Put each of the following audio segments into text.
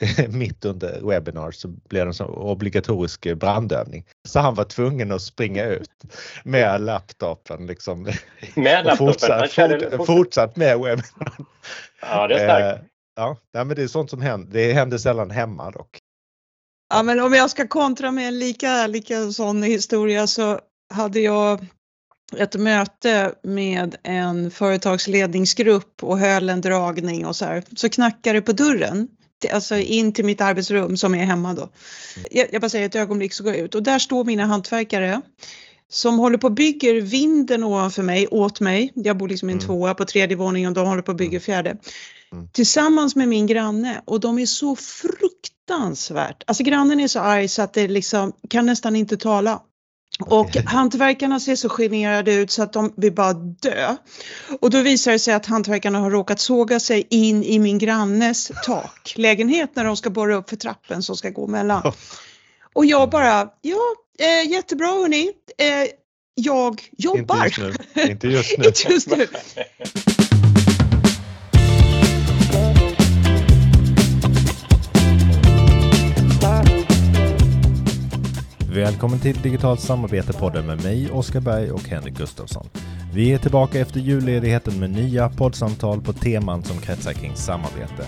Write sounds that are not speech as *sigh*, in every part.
*laughs* mitt under webbinar så blev det en sån obligatorisk brandövning. Så han var tvungen att springa ut med laptopen liksom. Med *laughs* laptopen? Fortsatt, fort, fortsatt med webinaren. Ja, det är starkt. Eh, ja, men det är sånt som händer. Det händer sällan hemma dock. Ja, men om jag ska kontra med en lika, lika sån historia så hade jag ett möte med en företagsledningsgrupp och höll en dragning och så här. Så knackar det på dörren, alltså in till mitt arbetsrum som är hemma då. Jag, jag bara säger ett ögonblick så går jag ut och där står mina hantverkare som håller på och bygger vinden ovanför mig åt mig. Jag bor liksom i en mm. tvåa på tredje våningen och de håller på att bygga mm. fjärde. Mm. Tillsammans med min granne och de är så fruktansvärt, alltså grannen är så arg så att det liksom kan nästan inte tala. Och hantverkarna ser så generade ut så att de vill bara dö. Och då visar det sig att hantverkarna har råkat såga sig in i min grannes taklägenhet *laughs* när de ska borra upp för trappen som ska gå mellan. Och jag bara, ja, eh, jättebra hörni, eh, jag jobbar. *laughs* Inte just nu. Inte just nu. Inte just nu. Välkommen till Digitalt samarbete-podden med mig, Oskar Berg och Henrik Gustafsson. Vi är tillbaka efter julledigheten med nya poddsamtal på teman som kretsar kring samarbete.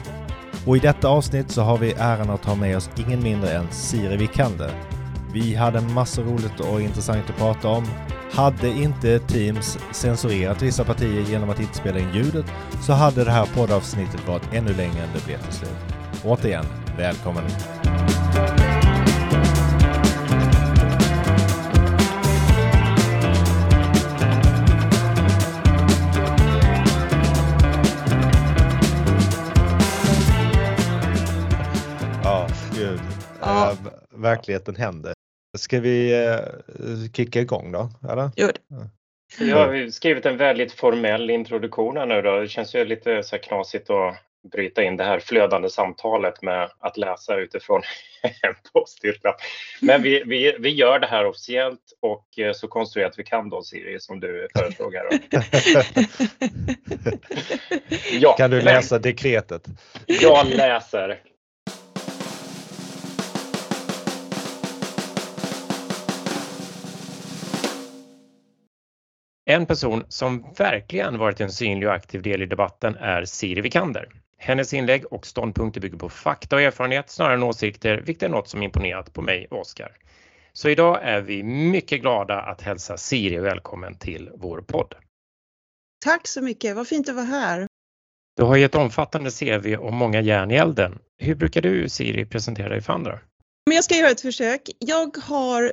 Och i detta avsnitt så har vi äran att ha med oss ingen mindre än Siri Vikander. Vi hade massor roligt och intressant att prata om. Hade inte Teams censurerat vissa partier genom att inte spela in ljudet så hade det här poddavsnittet varit ännu längre än det blev till slut. Återigen, välkommen! Verkligheten händer. Ska vi eh, kicka igång då? Eller? Gör det. Jag har skrivit en väldigt formell introduktion här nu då. Det känns ju lite så knasigt att bryta in det här flödande samtalet med att läsa utifrån *laughs* en post-it-lapp. Men vi, vi, vi gör det här officiellt och eh, så konstruerat vi kan då Siri som du föreslog här. *laughs* *laughs* ja, kan du läsa men, dekretet? Jag läser. En person som verkligen varit en synlig och aktiv del i debatten är Siri Vikander. Hennes inlägg och ståndpunkter bygger på fakta och erfarenhet snarare än åsikter, vilket är något som imponerat på mig och Oskar. Så idag är vi mycket glada att hälsa Siri välkommen till vår podd. Tack så mycket, vad fint att vara här. Du har ju ett omfattande CV och många järn i elden. Hur brukar du Siri presentera dig för andra? jag ska göra ett försök. Jag har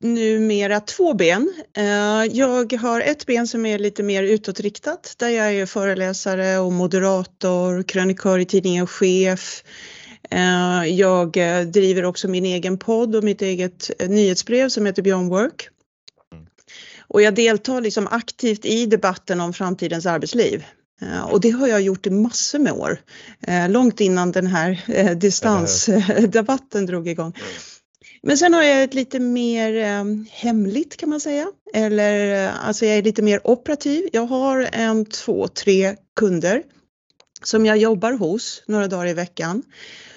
numera två ben. Eh, jag har ett ben som är lite mer utåtriktat där jag är föreläsare och moderator, krönikör i tidningen Chef. Eh, jag eh, driver också min egen podd och mitt eget nyhetsbrev som heter Beyond Work. Och jag deltar liksom aktivt i debatten om framtidens arbetsliv. Och det har jag gjort i massor med år, långt innan den här distansdebatten drog igång. Men sen har jag ett lite mer eh, hemligt kan man säga. Eller eh, alltså jag är lite mer operativ. Jag har en, två, tre kunder som jag jobbar hos några dagar i veckan.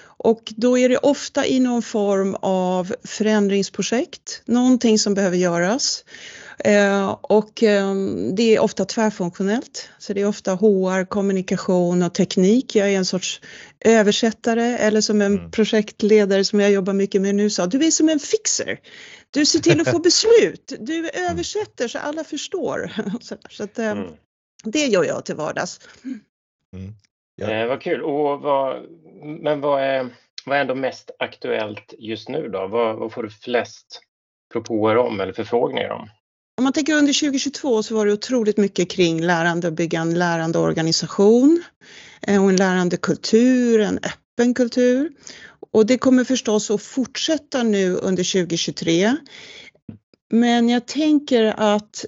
Och då är det ofta i någon form av förändringsprojekt, någonting som behöver göras. Eh, och eh, det är ofta tvärfunktionellt, så det är ofta HR, kommunikation och teknik. Jag är en sorts översättare eller som en mm. projektledare som jag jobbar mycket med nu sa, du är som en fixer. Du ser till att få *laughs* beslut, du mm. översätter så alla förstår. *laughs* Så att, eh, mm. Det gör jag till vardags. Mm. Ja. Eh, vad kul. Och vad, men vad är, vad är ändå mest aktuellt just nu då? Vad, vad får du flest propåer om eller förfrågningar om? Om man tänker under 2022 så var det otroligt mycket kring lärande och bygga en lärande organisation eh, och en lärande kultur, en öppen kultur. Och det kommer förstås att fortsätta nu under 2023. Men jag tänker att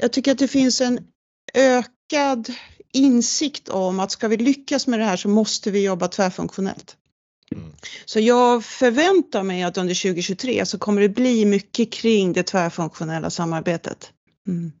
jag tycker att det finns en ökad insikt om att ska vi lyckas med det här så måste vi jobba tvärfunktionellt. Mm. Så jag förväntar mig att under 2023 så kommer det bli mycket kring det tvärfunktionella samarbetet. Mm.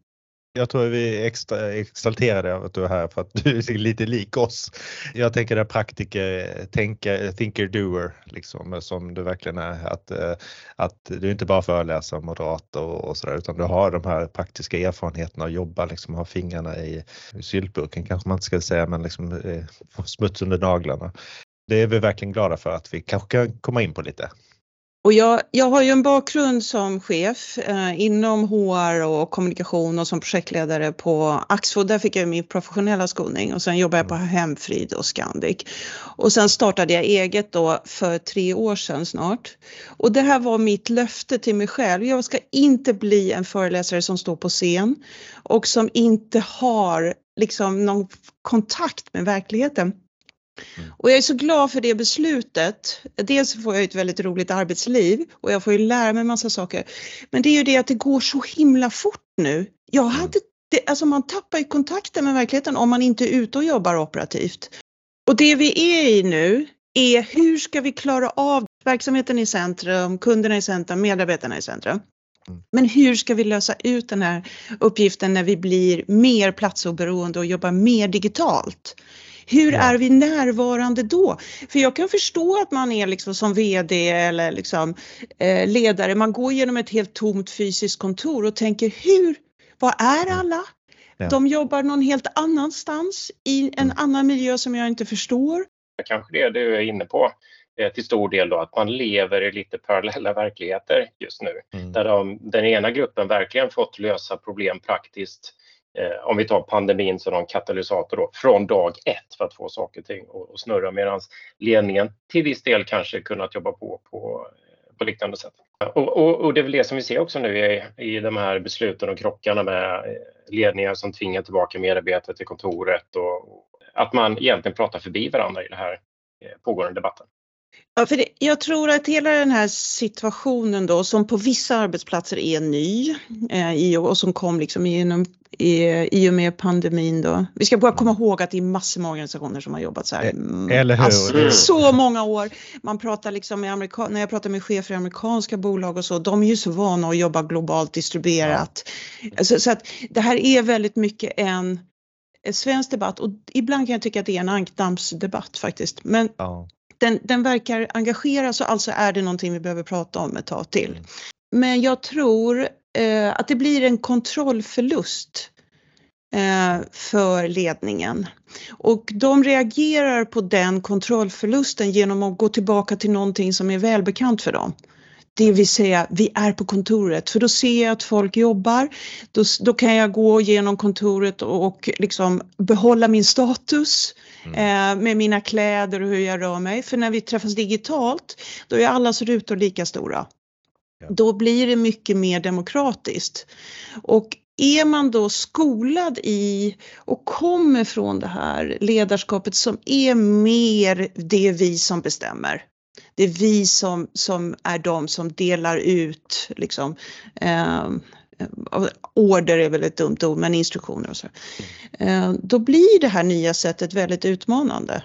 Jag tror vi är extra exalterade av att du är här för att du *laughs* är lite lik oss. Jag tänker det praktiker, tänker, thinker, doer, liksom, som du verkligen är. Att, eh, att du inte bara föreläser om moderat och, och sådär utan du har de här praktiska erfarenheterna att jobba, liksom ha fingrarna i syltburken kanske man inte ska säga, men liksom eh, smuts under naglarna. Det är vi verkligen glada för att vi kanske kan komma in på lite. Och jag, jag har ju en bakgrund som chef eh, inom HR och kommunikation och som projektledare på Axfood. Där fick jag min professionella skolning och sen jobbade jag på mm. Hemfrid och Scandic. Och sen startade jag eget då för tre år sedan snart. Och det här var mitt löfte till mig själv. Jag ska inte bli en föreläsare som står på scen och som inte har liksom någon kontakt med verkligheten. Mm. Och jag är så glad för det beslutet. Dels får jag ett väldigt roligt arbetsliv och jag får ju lära mig massa saker. Men det är ju det att det går så himla fort nu. Jag mm. hade, det, alltså man tappar ju kontakten med verkligheten om man inte är ute och jobbar operativt. Och det vi är i nu är hur ska vi klara av verksamheten i centrum, kunderna i centrum, medarbetarna i centrum. Mm. Men hur ska vi lösa ut den här uppgiften när vi blir mer platsoberoende och jobbar mer digitalt? Hur ja. är vi närvarande då? För jag kan förstå att man är liksom som VD eller liksom, eh, ledare, man går genom ett helt tomt fysiskt kontor och tänker hur, vad är mm. alla? Ja. De jobbar någon helt annanstans i en mm. annan miljö som jag inte förstår. Kanske det du är inne på eh, till stor del då att man lever i lite parallella verkligheter just nu. Mm. Där de, den ena gruppen verkligen fått lösa problem praktiskt Eh, om vi tar pandemin som en katalysator då, från dag ett för att få saker och ting att snurra medan ledningen till viss del kanske kunnat jobba på på, eh, på liknande sätt. Och, och, och, det är väl det som vi ser också nu i, i de här besluten och krockarna med eh, ledningar som tvingar tillbaka medarbetare till kontoret och att man egentligen pratar förbi varandra i den här pågående debatten. Ja, för det, jag tror att hela den här situationen då som på vissa arbetsplatser är ny eh, och som kom liksom genom, i, i och med pandemin då. Vi ska bara komma ihåg att det är massor med organisationer som har jobbat så här. Eh, eller hur? Alltså, så många år. Man pratar liksom med amerika när jag pratar med chefer i amerikanska bolag och så, de är ju så vana att jobba globalt distribuerat. Ja. Så, så att det här är väldigt mycket en svensk debatt och ibland kan jag tycka att det är en ankdammsdebatt faktiskt. Men ja den, den verkar engagera så alltså är det någonting vi behöver prata om ett tag till. Men jag tror eh, att det blir en kontrollförlust eh, för ledningen. Och de reagerar på den kontrollförlusten genom att gå tillbaka till någonting som är välbekant för dem. Det vill säga, vi är på kontoret för då ser jag att folk jobbar. Då, då kan jag gå genom kontoret och, och liksom behålla min status mm. eh, med mina kläder och hur jag rör mig. För när vi träffas digitalt, då är allas rutor lika stora. Ja. Då blir det mycket mer demokratiskt. Och är man då skolad i och kommer från det här ledarskapet som är mer det vi som bestämmer det är vi som, som är de som delar ut liksom, eh, order är väl ett dumt ord, men instruktioner och så. Eh, då blir det här nya sättet väldigt utmanande.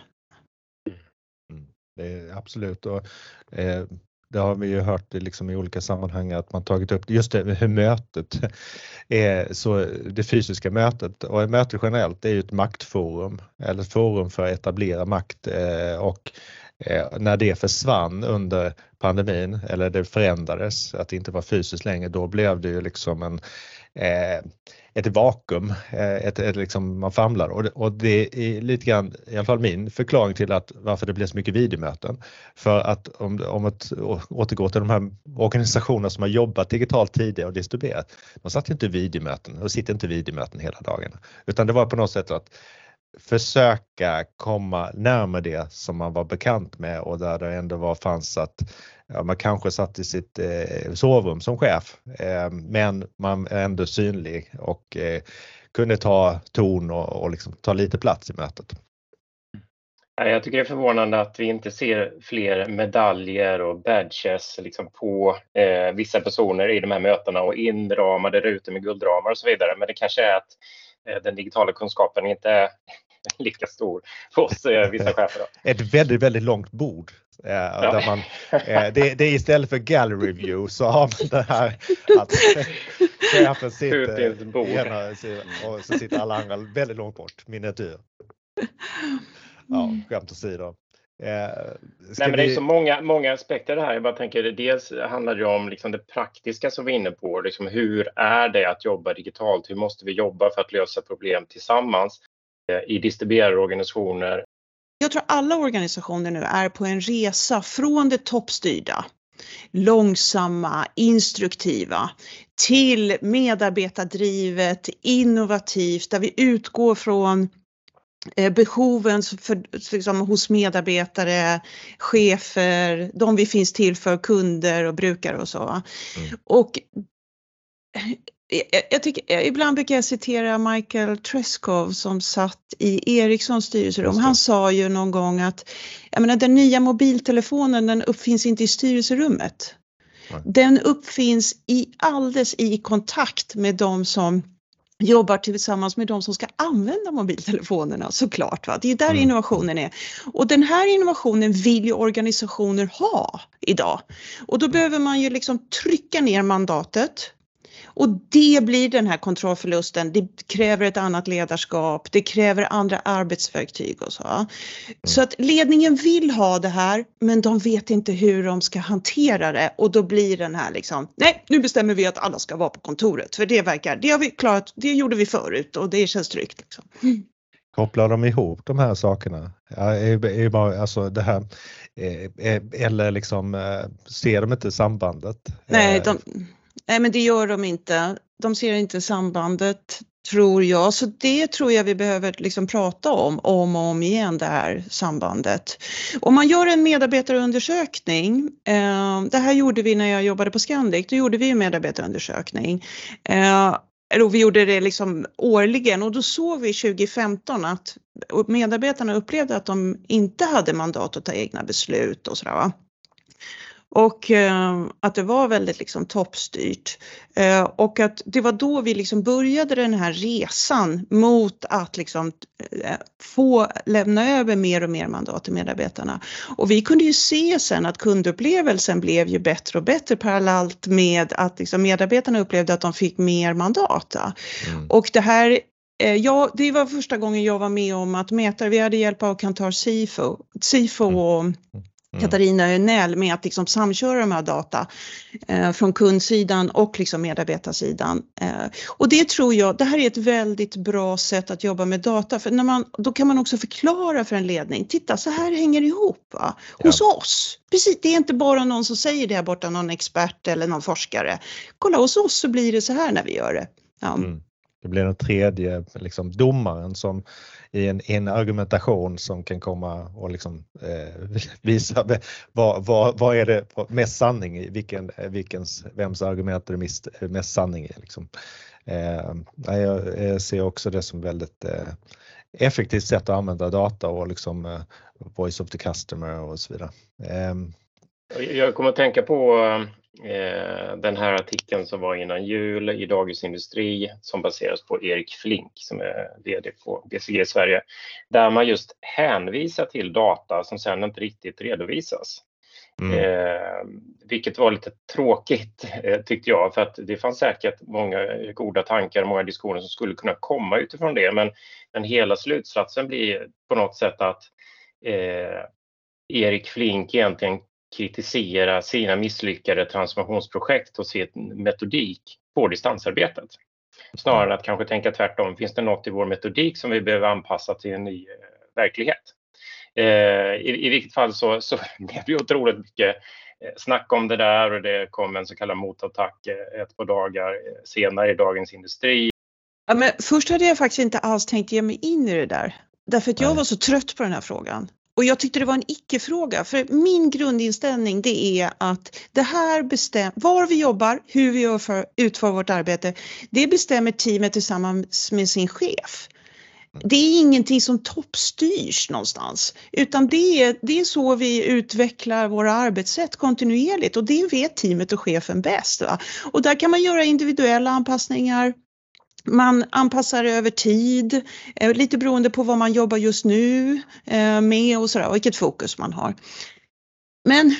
Mm, det är absolut. Och, eh, det har vi ju hört liksom i olika sammanhang att man tagit upp just det hur mötet *laughs* är så det fysiska mötet och ett möte generellt är ju ett maktforum eller ett forum för att etablera makt eh, och Eh, när det försvann under pandemin eller det förändrades, att det inte var fysiskt längre, då blev det ju liksom en eh, ett vakuum, eh, ett, ett, liksom man famlar och det, och det är lite grann, i alla fall min förklaring till att varför det blev så mycket videomöten. För att om, om att återgå till de här organisationerna som har jobbat digitalt tidigare och distribuerat, de satt inte i videomöten och sitter inte i videomöten hela dagarna, utan det var på något sätt att försöka komma närmare det som man var bekant med och där det ändå var fanns att ja, man kanske satt i sitt eh, sovrum som chef eh, men man är ändå synlig och eh, kunde ta ton och, och liksom ta lite plats i mötet. Jag tycker det är förvånande att vi inte ser fler medaljer och badges liksom på eh, vissa personer i de här mötena och inramade rutor med guldramar och så vidare. Men det kanske är att den digitala kunskapen inte är *laughs* lika stor hos eh, vissa chefer. Ett väldigt, väldigt långt bord. Eh, ja. där man, eh, det, det, är istället för gallery view så har man det här att *laughs* chefen sitter ena och så sitter alla andra väldigt långt bort, miniatyr. Ja, mm. skämt åsido. Eh, Nej, men det är så många, många aspekter det här. Jag bara tänker, dels handlar det om liksom det praktiska som vi är inne på. Liksom hur är det att jobba digitalt? Hur måste vi jobba för att lösa problem tillsammans eh, i distribuerarorganisationer? Jag tror alla organisationer nu är på en resa från det toppstyrda långsamma, instruktiva till medarbetardrivet, innovativt, där vi utgår från behoven för, liksom, hos medarbetare, chefer, de vi finns till för, kunder och brukare och så. Mm. Och eh, jag, jag tycker, eh, ibland brukar jag citera Michael Treskov som satt i Ericssons styrelserum. Han sa ju någon gång att jag menar, den nya mobiltelefonen den uppfinns inte i styrelserummet. Nej. Den uppfinns i, alldeles i kontakt med de som jobbar tillsammans med de som ska använda mobiltelefonerna såklart. Va? Det är där mm. innovationen är. Och den här innovationen vill ju organisationer ha idag. Och då behöver man ju liksom trycka ner mandatet och det blir den här kontrollförlusten. Det kräver ett annat ledarskap, det kräver andra arbetsverktyg och så. Mm. Så att ledningen vill ha det här, men de vet inte hur de ska hantera det och då blir den här liksom, nej, nu bestämmer vi att alla ska vara på kontoret för det verkar, det har vi klarat, det gjorde vi förut och det känns tryggt. Liksom. Mm. Kopplar de ihop de här sakerna? Ja, är, är bara, alltså det här, eller liksom ser de inte sambandet? Nej, de, Nej, men det gör de inte. De ser inte sambandet, tror jag. Så det tror jag vi behöver liksom prata om, om och om igen, det här sambandet. Om man gör en medarbetarundersökning, eh, det här gjorde vi när jag jobbade på Scandic, då gjorde vi en medarbetarundersökning. Eh, eller vi gjorde det liksom årligen och då såg vi 2015 att medarbetarna upplevde att de inte hade mandat att ta egna beslut och sådär. Och eh, att det var väldigt liksom toppstyrt. Eh, och att det var då vi liksom började den här resan mot att liksom eh, få lämna över mer och mer mandat till medarbetarna. Och vi kunde ju se sen att kundupplevelsen blev ju bättre och bättre parallellt med att liksom medarbetarna upplevde att de fick mer mandat. Mm. Och det här eh, Ja, det var första gången jag var med om att mäta, vi hade hjälp av Kantar Sifo, Sifo mm. och Mm. Katarina Önell med att liksom samköra de här data eh, från kundsidan och liksom medarbetarsidan. Eh, och det tror jag, det här är ett väldigt bra sätt att jobba med data för när man, då kan man också förklara för en ledning, titta så här hänger det ihop va? hos ja. oss. Precis, det är inte bara någon som säger det här borta, någon expert eller någon forskare. Kolla hos oss så blir det så här när vi gör det. Ja. Mm. Det blir den tredje liksom, domaren som i en, en argumentation som kan komma och liksom, eh, *laughs* visa vad, vad, vad är det mest sanning i, vilken, vilkens, vems argument är det mest, mest sanning i. Liksom. Eh, jag ser också det som väldigt eh, effektivt sätt att använda data och liksom eh, voice of the customer och så vidare. Ehm, jag kommer att tänka på eh, den här artikeln som var innan jul i Dagens Industri som baseras på Erik Flink som är VD på BCG Sverige, där man just hänvisar till data som sedan inte riktigt redovisas. Mm. Eh, vilket var lite tråkigt eh, tyckte jag för att det fanns säkert många goda tankar och många diskussioner som skulle kunna komma utifrån det men, men hela slutsatsen blir på något sätt att eh, Erik Flink egentligen kritisera sina misslyckade transformationsprojekt och sin metodik på distansarbetet. Snarare än att kanske tänka tvärtom. Finns det något i vår metodik som vi behöver anpassa till en ny eh, verklighet? Eh, i, I vilket fall så, så *laughs* blev det otroligt mycket eh, snack om det där och det kom en så kallad motattack ett par dagar senare i Dagens Industri. Ja, men först hade jag faktiskt inte alls tänkt ge mig in i det där. Därför att jag var så trött på den här frågan. Och jag tyckte det var en icke-fråga för min grundinställning det är att det här bestämmer, var vi jobbar, hur vi för, utför vårt arbete, det bestämmer teamet tillsammans med sin chef. Det är ingenting som toppstyrs någonstans utan det är, det är så vi utvecklar våra arbetssätt kontinuerligt och det vet teamet och chefen bäst. Va? Och där kan man göra individuella anpassningar man anpassar över tid, eh, lite beroende på vad man jobbar just nu eh, med och sådär, vilket fokus man har. Men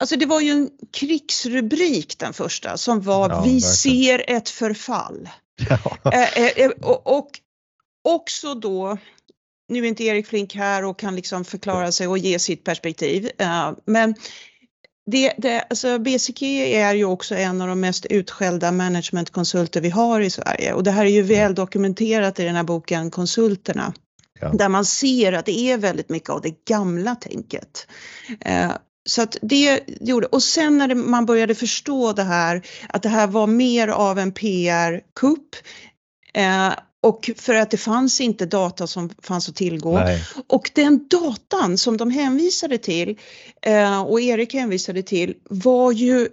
Alltså det var ju en krigsrubrik den första som var ja, Vi verkligen. ser ett förfall. *laughs* Ja. Eh, och, och också då, nu är inte Erik Flink här och kan liksom förklara sig och ge sitt perspektiv, men det, det, alltså BCG är ju också en av de mest utskällda managementkonsulter vi har i Sverige och det här är ju väl mm. dokumenterat i den här boken Konsulterna. Ja. Där man ser att det är väldigt mycket av det gamla tänket. Eh, så att det gjorde, och sen när det, man började förstå det här, att det här var mer av en PR-kupp eh, och för att det fanns inte data som fanns att tillgå. Nej. Och den datan som de hänvisade till eh, och Erik hänvisade till var ju,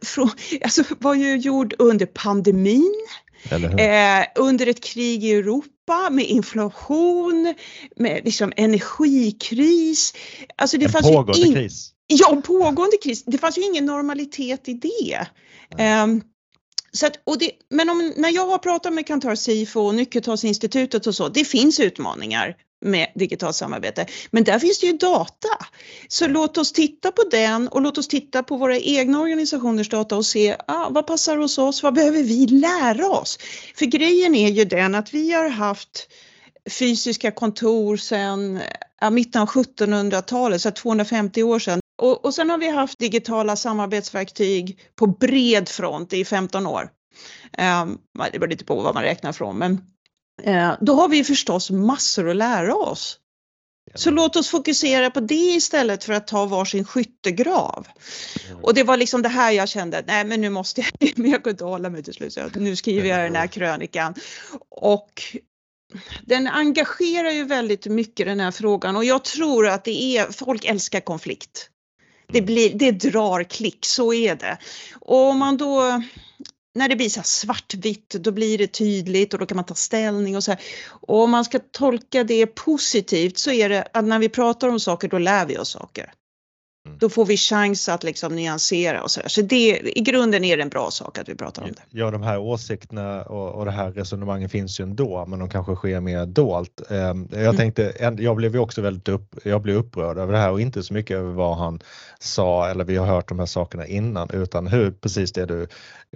*laughs* alltså, var ju gjord under pandemin, eh, under ett krig i Europa med inflation, med liksom energikris. Alltså det en fanns pågående kris. Ja, pågående kris. Det fanns ju ingen normalitet i det. Så att, och det, men om, när jag har pratat med Kantar Sifo och Nyckeltalsinstitutet och så, det finns utmaningar med digitalt samarbete. Men där finns det ju data. Så låt oss titta på den och låt oss titta på våra egna organisationers data och se ah, vad passar hos oss, vad behöver vi lära oss? För grejen är ju den att vi har haft fysiska kontor sedan ja, mitten av 1700-talet, så 250 år sedan. Och, och sen har vi haft digitala samarbetsverktyg på bred front i 15 år. Um, det beror lite på vad man räknar från, men uh, då har vi förstås massor att lära oss. Så låt oss fokusera på det istället för att ta varsin skyttegrav. Och det var liksom det här jag kände, nej men nu måste jag, *laughs* men jag kunde inte hålla mig till slut, så nu skriver jag den här krönikan. Och den engagerar ju väldigt mycket den här frågan och jag tror att det är, folk älskar konflikt. Det, blir, det drar klick, så är det. Och om man då när det blir så svartvitt, då blir det tydligt och då kan man ta ställning och så här. Och om man ska tolka det positivt så är det att när vi pratar om saker, då lär vi oss saker. Mm. Då får vi chans att liksom nyansera och så där. Så det, i grunden är det en bra sak att vi pratar om det. Ja, de här åsikterna och, och det här resonemanget finns ju ändå, men de kanske sker mer dolt. Ehm, jag mm. tänkte, jag blev ju också väldigt upp, jag blev upprörd över det här och inte så mycket över vad han sa eller vi har hört de här sakerna innan, utan hur precis det du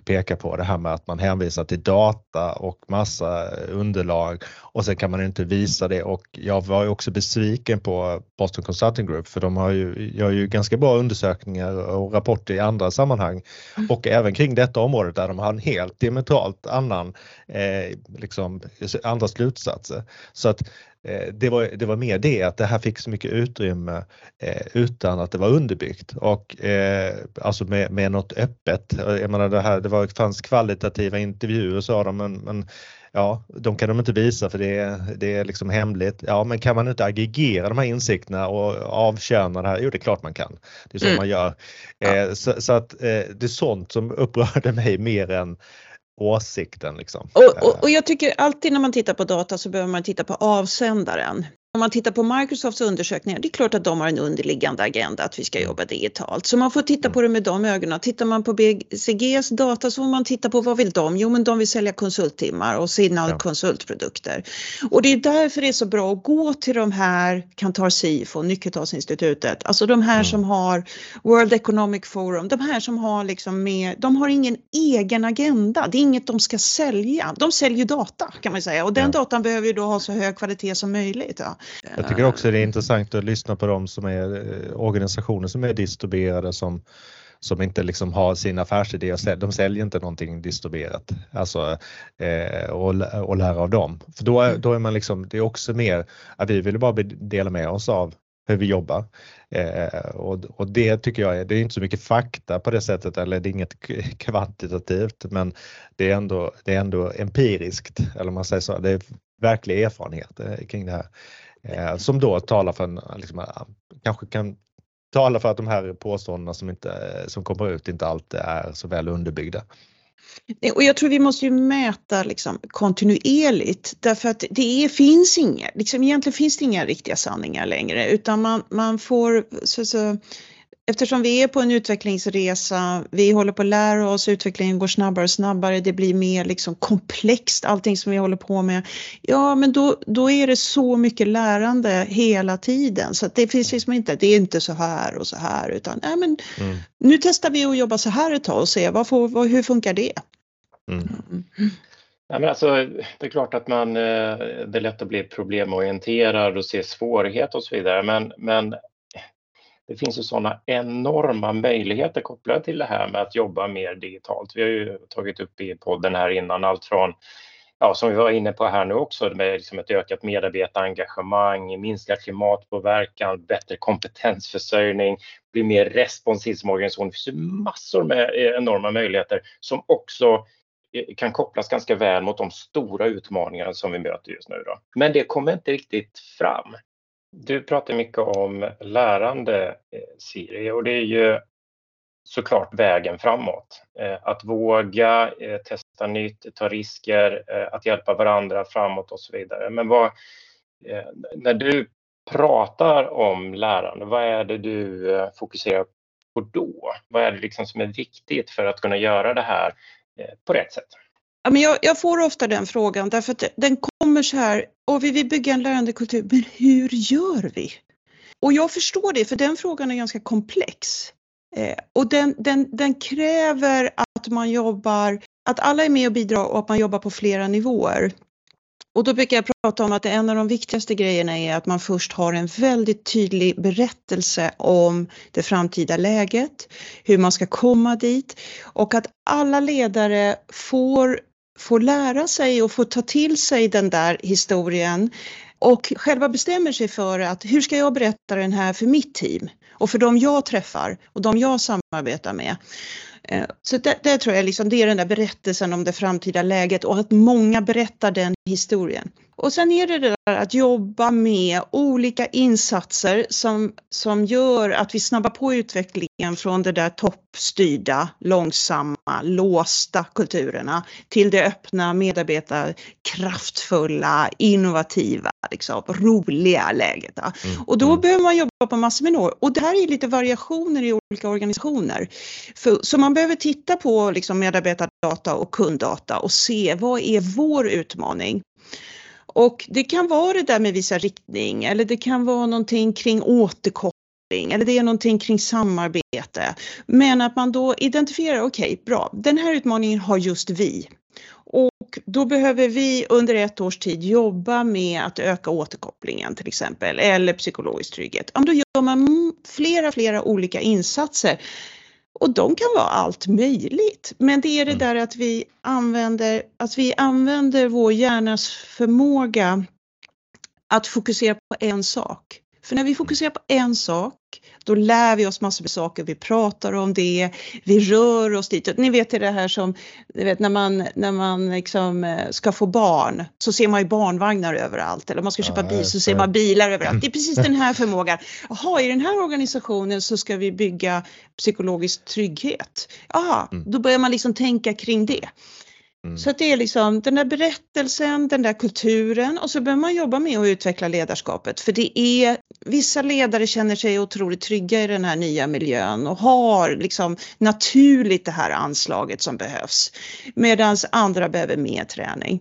pekar på, det här med att man hänvisar till data och massa underlag och sen kan man inte visa det och jag var ju också besviken på Boston Consulting Group för de har ju, gör ju ganska bra undersökningar och rapporter i andra sammanhang mm. och även kring detta område där de har en helt diametralt annan, eh, liksom, andra slutsatser. Så att eh, det var, det var mer det att det här fick så mycket utrymme eh, utan att det var underbyggt och eh, alltså med, med något öppet. Jag menar det här, det var, fanns kvalitativa intervjuer sa de men, men ja, de kan de inte visa för det är, det är liksom hemligt. Ja, men kan man inte aggregera de här insikterna och avköna det här? Jo, det är klart man kan. Det är så mm. man gör. Ja. Eh, så, så, att eh, det är sånt som upprörde *laughs* mig mer än åsikten. Liksom. Och, och, och, jag tycker alltid när man tittar på data så behöver man titta på avsändaren. Om man tittar på Microsofts undersökningar, det är klart att de har en underliggande agenda att vi ska mm. jobba digitalt. Så man får titta på det med de ögonen. Tittar man på BCGs data så får man titta på vad vill de? Jo, men de vill sälja konsulttimmar och sina ja. konsultprodukter. Och det är därför det är så bra att gå till de här, Kantar Sifo, Nyckeltalsinstitutet, alltså de här mm. som har World Economic Forum, de här som har liksom med, de har ingen egen agenda. Det är inget de ska sälja. De säljer data kan man säga och den ja. datan behöver ju då ha så hög kvalitet som möjligt. Ja. Jag tycker också det är intressant att lyssna på de som är eh, organisationer som är distribuerade som som inte liksom har sin affärsidé de säljer inte någonting distribuerat. Alltså eh, och, och lära av dem. För då, är, då är man liksom, det är också mer att vi vill bara dela med oss av hur vi jobbar. Eh, och, och, det tycker jag är, det är inte så mycket fakta på det sättet eller det är inget kvantitativt men det är ändå, det är ändå empiriskt eller man säger så, det är verklig erfarenhet eh, kring det här. Eh, som då talar för en, liksom, eh, kanske kan tala för att de här påståendena som, inte, eh, som kommer ut inte alltid är så väl underbyggda. Och jag tror vi måste ju mäta liksom kontinuerligt därför att det är, finns inga, liksom egentligen finns det inga riktiga sanningar längre utan man, man får så, så, eftersom vi är på en utvecklingsresa, vi håller på att lära oss, utvecklingen går snabbare och snabbare, det blir mer liksom komplext allting som vi håller på med. Ja, men då, då är det så mycket lärande hela tiden så att det finns liksom inte, det är inte så här och så här utan nej, men mm. nu testar vi att jobba så här ett tag och se vad får, vad, hur funkar det? Mm. Mm. Ja, men alltså, det är klart att man, eh, det är lätt att bli problemorienterad och se svårighet och så vidare, men, men det finns ju sådana enorma möjligheter kopplade till det här med att jobba mer digitalt. Vi har ju tagit upp i podden här innan allt från ja, som vi var inne på här nu också, med liksom ett ökat medarbetarengagemang, minskad klimatpåverkan, bättre kompetensförsörjning, bli mer responsiv som organisation. Det finns ju massor med eh, enorma möjligheter som också eh, kan kopplas ganska väl mot de stora utmaningar som vi möter just nu. Då. Men det kommer inte riktigt fram. Du pratar mycket om lärande, eh, Siri, och det är ju såklart vägen framåt. Eh, att våga eh, testa nytt, ta risker, att hjälpa varandra framåt och så vidare. Men vad, när du pratar om lärande, vad är det du fokuserar på då? Vad är det liksom som är viktigt för att kunna göra det här på rätt sätt? Ja, men jag, jag, får ofta den frågan därför att den kommer så här, och vi vill bygga en lärandekultur, men hur gör vi? Och jag förstår det, för den frågan är ganska komplex. Eh, och den, den, den kräver att man jobbar, att alla är med och bidrar och att man jobbar på flera nivåer. Och då brukar jag prata om att en av de viktigaste grejerna är att man först har en väldigt tydlig berättelse om det framtida läget, hur man ska komma dit och att alla ledare får får lära sig och får ta till sig den där historien och själva bestämmer sig för att hur ska jag berätta den här för mitt team och för de jag träffar och de jag samarbetar med. Eh, så det, det tror jag liksom, det är den där berättelsen om det framtida läget och att många berättar den historien. Och sen är det det där att jobba med olika insatser som, som gör att vi snabbar på utvecklingen från det där toppstyrda, långsamma, låsta kulturerna till det öppna, medarbetarkraftfulla, innovativa, liksom, roliga läget. Mm. Och då mm. behöver man jobba på massor med nivåer. Och det här är lite variationer i olika organisationer. För, så man behöver titta på liksom, medarbetardata och kunddata och se vad är vår utmaning? Och det kan vara det där med visa riktning eller det kan vara någonting kring återkoppling eller det är någonting kring samarbete. Men att man då identifierar, okej okay, bra, den här utmaningen har just vi. Och då behöver vi under ett års tid jobba med att öka återkopplingen till exempel eller psykologisk trygghet. Då gör man flera, flera olika insatser och de kan vara allt möjligt. Men det är det mm. där att vi använder, att vi använder vår hjärnas förmåga att fokusera på en sak. För när vi fokuserar på en sak, då lär vi oss massor med saker, vi pratar om det, vi rör oss dit. Ni vet det här som, ni vet när man, när man liksom eh, ska få barn så ser man ju barnvagnar överallt eller om man ska köpa ja, bil så ser man bilar överallt. Det är *clears throat* precis den här förmågan. Jaha, i den här organisationen så ska vi bygga psykologisk trygghet. Jaha, mm. då börjar man liksom tänka kring det. Mm. Så det är liksom den där berättelsen, den där kulturen och så behöver man jobba med att utveckla ledarskapet för det är vissa ledare känner sig otroligt trygga i den här nya miljön och har liksom naturligt det här anslaget som behövs medan andra behöver mer träning.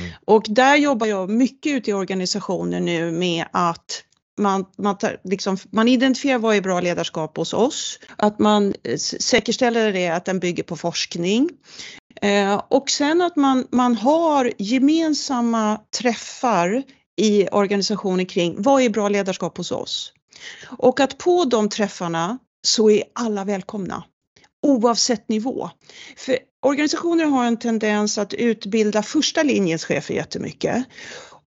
Mm. Och där jobbar jag mycket ute i organisationer nu med att man, man, tar, liksom, man identifierar vad är bra ledarskap hos oss, att man säkerställer det att den bygger på forskning, Eh, och sen att man, man har gemensamma träffar i organisationen kring vad är bra ledarskap hos oss? Och att på de träffarna så är alla välkomna oavsett nivå. För organisationer har en tendens att utbilda första linjens chefer jättemycket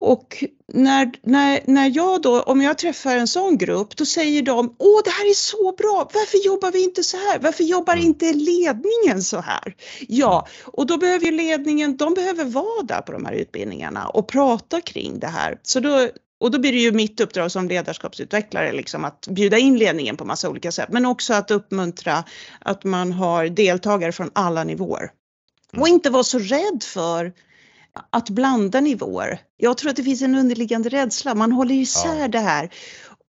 och när, när, när jag då, om jag träffar en sån grupp, då säger de Åh, det här är så bra, varför jobbar vi inte så här? Varför jobbar mm. inte ledningen så här? Ja, och då behöver ju ledningen, de behöver vara där på de här utbildningarna och prata kring det här. Så då, och då blir det ju mitt uppdrag som ledarskapsutvecklare liksom att bjuda in ledningen på massa olika sätt, men också att uppmuntra att man har deltagare från alla nivåer. Och mm. inte vara så rädd för att blanda nivåer. Jag tror att det finns en underliggande rädsla. Man håller isär ja. det här.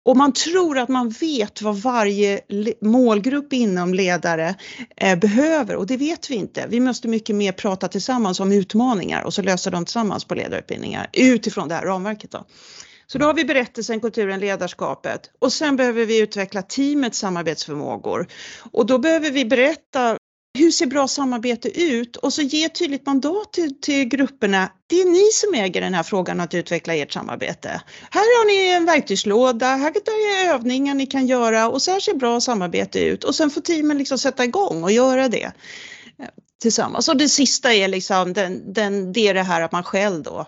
Och man tror att man vet vad varje målgrupp inom ledare eh, behöver och det vet vi inte. Vi måste mycket mer prata tillsammans om utmaningar och så lösa dem tillsammans på ledarutbildningar utifrån det här ramverket. Då. Så då har vi berättelsen, kulturen, ledarskapet och sen behöver vi utveckla teamets samarbetsförmågor. Och då behöver vi berätta hur ser bra samarbete ut? Och så ge tydligt mandat till, till grupperna. Det är ni som äger den här frågan att utveckla ert samarbete. Här har ni en verktygslåda, här är övningar ni kan göra och så här ser bra samarbete ut. Och sen får teamen liksom sätta igång och göra det eh, tillsammans. Och det sista är liksom den, den, det är det här att man själv då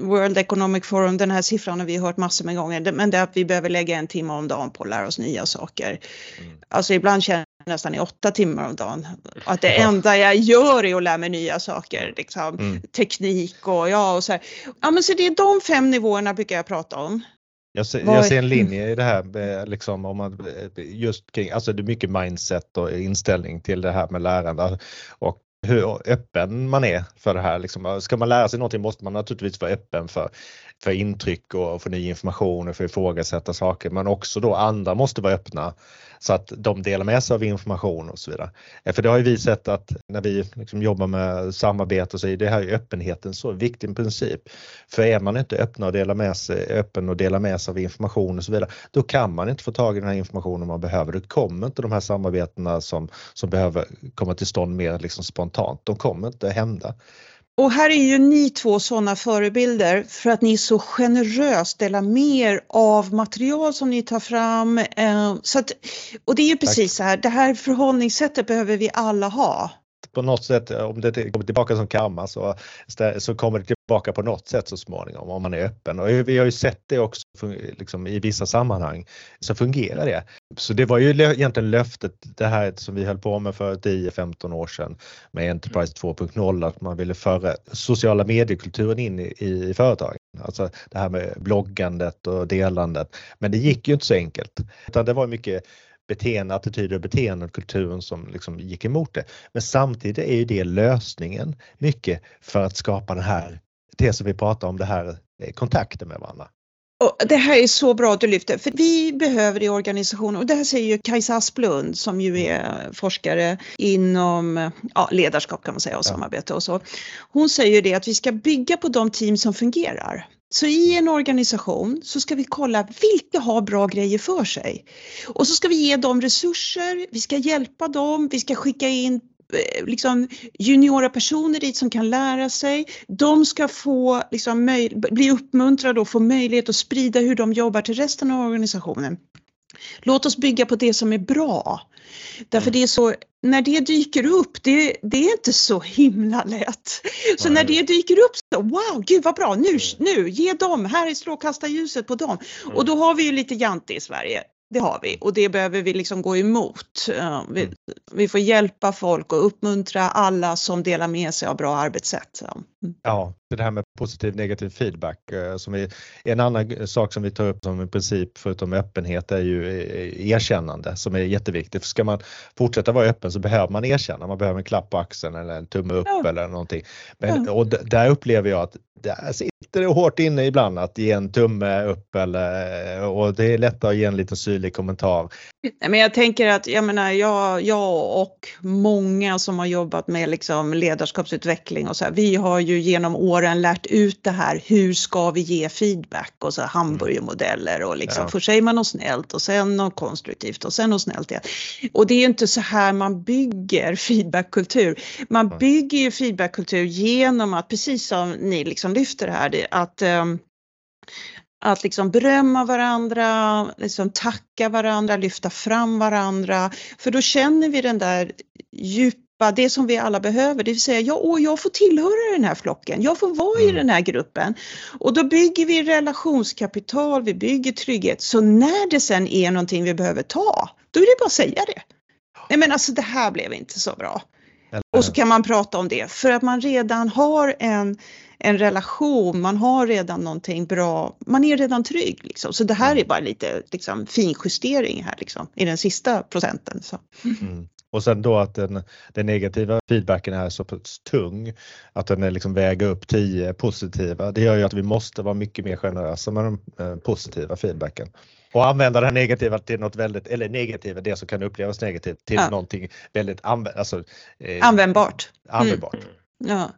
World Economic Forum, den här siffran har vi hört massor med gånger, men det är att vi behöver lägga en timme om dagen på att lära oss nya saker. Mm. Alltså ibland känner nästan i åtta timmar om dagen. Att det enda jag gör är att lära mig nya saker, liksom, mm. teknik och ja och så här. Ja men så det är de fem nivåerna brukar jag prata om. Jag ser, jag ser, en linje i det här, liksom, om man, just kring, alltså det är mycket mindset och inställning till det här med lärande och hur öppen man är för det här. Liksom. Ska man lära sig någonting måste man naturligtvis vara öppen för, för intryck och för ny information och för att ifrågasätta saker. Men också då andra måste vara öppna så att de delar med sig av information och så vidare. Eh, för det har ju vi sett att när vi liksom jobbar med samarbete och så är det här öppenheten så viktig princip. För är man inte öppen och delar med sig, öppen och delar med sig av information och så vidare, då kan man inte få tag i den här informationen man behöver. Det kommer inte de här samarbetena som, som behöver komma till stånd mer liksom spontant. De kommer inte hända. Och här är ju ni två sådana förebilder för att ni så generöst delar mer av material som ni tar fram. Eh, så att, och det är ju precis Tack. så här, det här förhållningssättet behöver vi alla ha på något sätt, eh, om det kommer tillbaka som karma så, så kommer det tillbaka på något sätt så småningom om man är öppen. Och vi har ju sett det också liksom, i vissa sammanhang så fungerar det. Så det var ju egentligen löftet, det här som vi höll på med för 10-15 år sedan med Enterprise 2.0, att man ville föra sociala mediekulturen in i, i företagen. Alltså det här med bloggandet och delandet. Men det gick ju inte så enkelt. Utan det var mycket beteende, attityder och beteendekulturen som liksom gick emot det. Men samtidigt är ju det lösningen mycket för att skapa den här, det som vi pratar om, det här eh, kontakten med varandra. Och det här är så bra att du lyfter, för vi behöver i organisationen, och det här säger ju Kajsa Asplund som ju är forskare inom ja, ledarskap kan man säga och samarbete och så. Hon säger det att vi ska bygga på de team som fungerar. Så i en organisation så ska vi kolla vilka har bra grejer för sig. Och så ska vi ge dem resurser, vi ska hjälpa dem, vi ska skicka in eh, liksom, juniora personer dit som kan lära sig. De ska få liksom, bli uppmuntrade och få möjlighet att sprida hur de jobbar till resten av organisationen. Låt oss bygga på det som är bra. Därför mm. det är så, när det dyker upp, det, det är inte så himla lätt. Så Nej. när det dyker upp, så, wow, gud vad bra, nu, mm. nu, ge dem, här är strålkastarljuset på dem. Mm. Och då har vi ju lite jante i Sverige. Det har vi och det behöver vi liksom gå emot. Vi, mm. vi får hjälpa folk och uppmuntra alla som delar med sig av bra arbetssätt. Mm. Ja, det här med positiv negativ feedback eh, som är en annan sak som vi tar upp som en princip förutom öppenhet är ju eh, erkännande som är jätteviktigt. För ska man fortsätta vara öppen så behöver man erkänna, man behöver en klapp på axeln eller en tumme upp ja. eller någonting. Men, och där upplever jag att där sitter det hårt inne ibland att ge en tumme upp eller, och det är lättare att ge en liten syrlig kommentar. Men jag tänker att jag menar jag, jag och många som har jobbat med liksom ledarskapsutveckling och så här, vi har ju genom åren lärt ut det här, hur ska vi ge feedback och så hamburgermodeller och liksom, ja. först säger man något snällt och sen något konstruktivt och sen något snällt igen. Och det är inte så här man bygger feedbackkultur. Man bygger ju feedbackkultur genom att, precis som ni liksom lyfter här, att um, att liksom berömma varandra, liksom tacka varandra, lyfta fram varandra. För då känner vi den där djupa, det som vi alla behöver, det vill säga jag, åh, jag får tillhöra den här flocken, jag får vara mm. i den här gruppen. Och då bygger vi relationskapital, vi bygger trygghet. Så när det sen är någonting vi behöver ta, då är det bara att säga det. Nej men alltså det här blev inte så bra. Och så kan man prata om det för att man redan har en en relation, man har redan någonting bra, man är redan trygg. Liksom. Så det här mm. är bara lite liksom, finjustering här liksom, i den sista procenten. Så. Mm. Och sen då att den, den negativa feedbacken är så pass tung att den är liksom väger upp 10 positiva. Det gör ju att vi måste vara mycket mer generösa med den eh, positiva feedbacken och använda det här negativa till något väldigt, eller negativa, det som kan upplevas negativt till ja. någonting väldigt anv alltså, eh, användbart. användbart. Mm. Ja.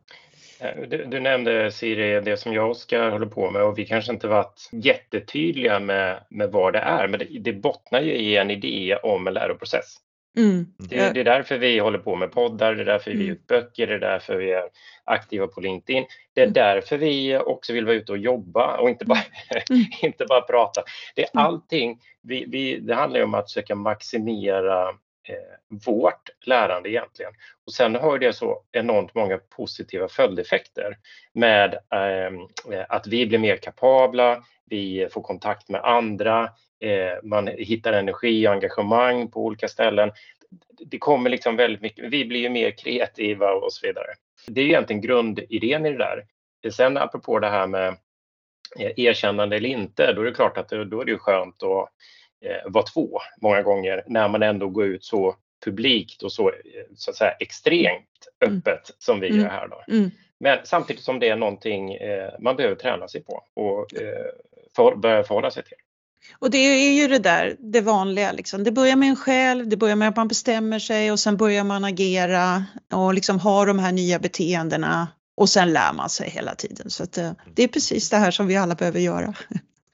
Eh, du, du, nämnde Siri, det som jag och Oskar håller på med och vi kanske inte varit jättetydliga med, med vad det är, men det, det bottnar ju i en idé om en läroprocess. Mm. Det, det, är därför vi håller på med poddar, det är därför vi ger mm. ut böcker, det är därför vi är aktiva på LinkedIn. Det är mm. därför vi också vill vara ute och jobba och inte bara, mm. *laughs* inte bara prata. Det är mm. allting, vi, vi, det handlar om att försöka maximera eh, vårt lärande egentligen. Och sen har det så enormt många positiva följdeffekter med eh, att vi blir mer kapabla, vi får kontakt med andra, man hittar energi och engagemang på olika ställen. Det kommer liksom väldigt mycket, vi blir ju mer kreativa och så vidare. Det är egentligen grundidén i det där. Sen apropå det här med eh, erkännande eller inte, då är det klart att då är det skönt att eh, vara två många gånger när man ändå går ut så publikt och så, eh, så att säga, extremt mm. öppet mm. som vi mm. gör här. Då. Mm. Men samtidigt som det är någonting eh, man behöver träna sig på och eh, för, börja förhålla sig till. Och det är ju det där, det vanliga liksom. Det börjar med en själv, det börjar med att man bestämmer sig och sen börjar man agera och liksom ha de här nya beteendena och sen lär man sig hela tiden. Så att, eh, det är precis det här som vi alla behöver göra.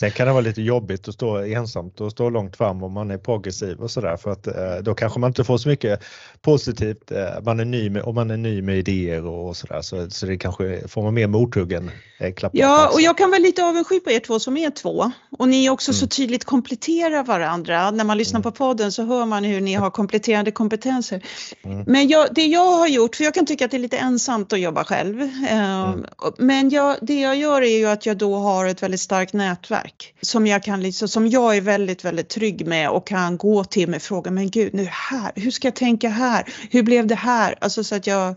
Sen kan det vara lite jobbigt att stå ensamt och stå långt fram om man är progressiv och sådär för att eh, då kanske man inte får så mycket positivt. Eh, man är ny med, om man är ny med idéer och sådär så, så det kanske får man mer mothugg än eh, klappar Ja, och jag kan vara lite avundsjuk på er två som är två och ni också mm. så tydligt kompletterar varandra. När man lyssnar mm. på podden så hör man hur ni har kompletterande kompetenser. Mm. Men jag, det jag har gjort, för jag kan tycka att det är lite ensamt att jobba själv, eh, men jag, det jag gör är ju att jag då har ett väldigt starkt nätverk nätverk som jag, kan liksom, som jag är väldigt, väldigt trygg med och kan gå till med frågan, men gud, nu här, hur ska jag tänka här? Hur blev det här? Alltså så att jag,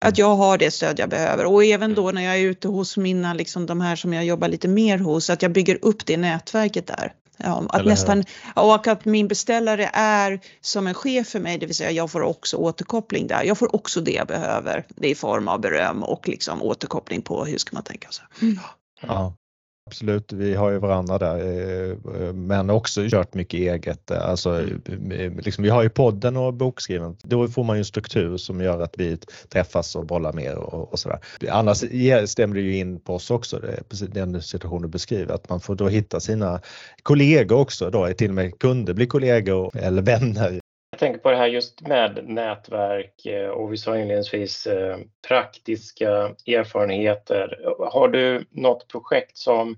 att jag har det stöd jag behöver och även då när jag är ute hos mina, liksom de här som jag jobbar lite mer hos, att jag bygger upp det nätverket där. Ja, att nästan, och att min beställare är som en chef för mig, det vill säga jag får också återkoppling där. Jag får också det jag behöver, det i form av beröm och liksom återkoppling på hur ska man tänka sig. Mm. Ja. Absolut, vi har ju varandra där eh, men också kört mycket eget. Alltså, mm. liksom, vi har ju podden och bokskriven. Då får man ju en struktur som gör att vi träffas och bollar mer och, och sådär. Annars stämmer det ju in på oss också, den situation du beskriver, att man får då hitta sina kollegor också då, till och med kunder blir kollegor eller vänner jag tänker på det här just med nätverk eh, och vi sa inledningsvis eh, praktiska erfarenheter. Har du något projekt som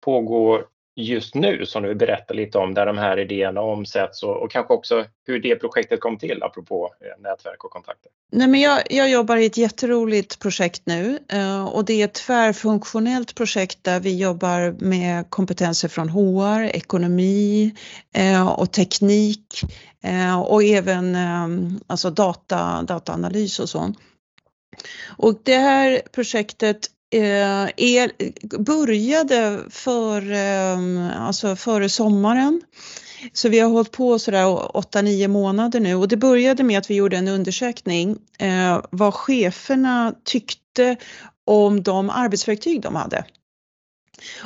pågår just nu som du berättar lite om där de här idéerna omsätts och, och kanske också hur det projektet kom till apropå eh, nätverk och kontakter? Nej, men jag, jag jobbar i ett jätteroligt projekt nu eh, och det är ett tvärfunktionellt projekt där vi jobbar med kompetenser från HR, ekonomi eh, och teknik Eh, och även eh, alltså data, dataanalys och så. Och det här projektet eh, är, började för, eh, alltså före sommaren. Så vi har hållit på sådär 8-9 månader nu och det började med att vi gjorde en undersökning eh, vad cheferna tyckte om de arbetsverktyg de hade.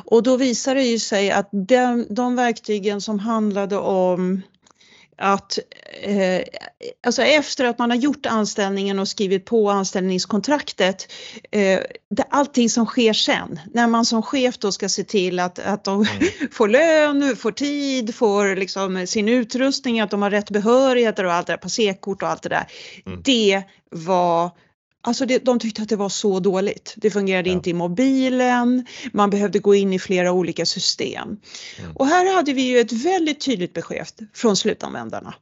Och då visade det ju sig att de, de verktygen som handlade om att eh, alltså efter att man har gjort anställningen och skrivit på anställningskontraktet, eh, det, allting som sker sen, när man som chef då ska se till att, att de mm. *laughs* får lön, får tid, får liksom sin utrustning, att de har rätt behörigheter och allt det där, passerkort och allt det där. Mm. Det var Alltså det, de tyckte att det var så dåligt. Det fungerade ja. inte i mobilen, man behövde gå in i flera olika system. Mm. Och här hade vi ju ett väldigt tydligt besked från slutanvändarna.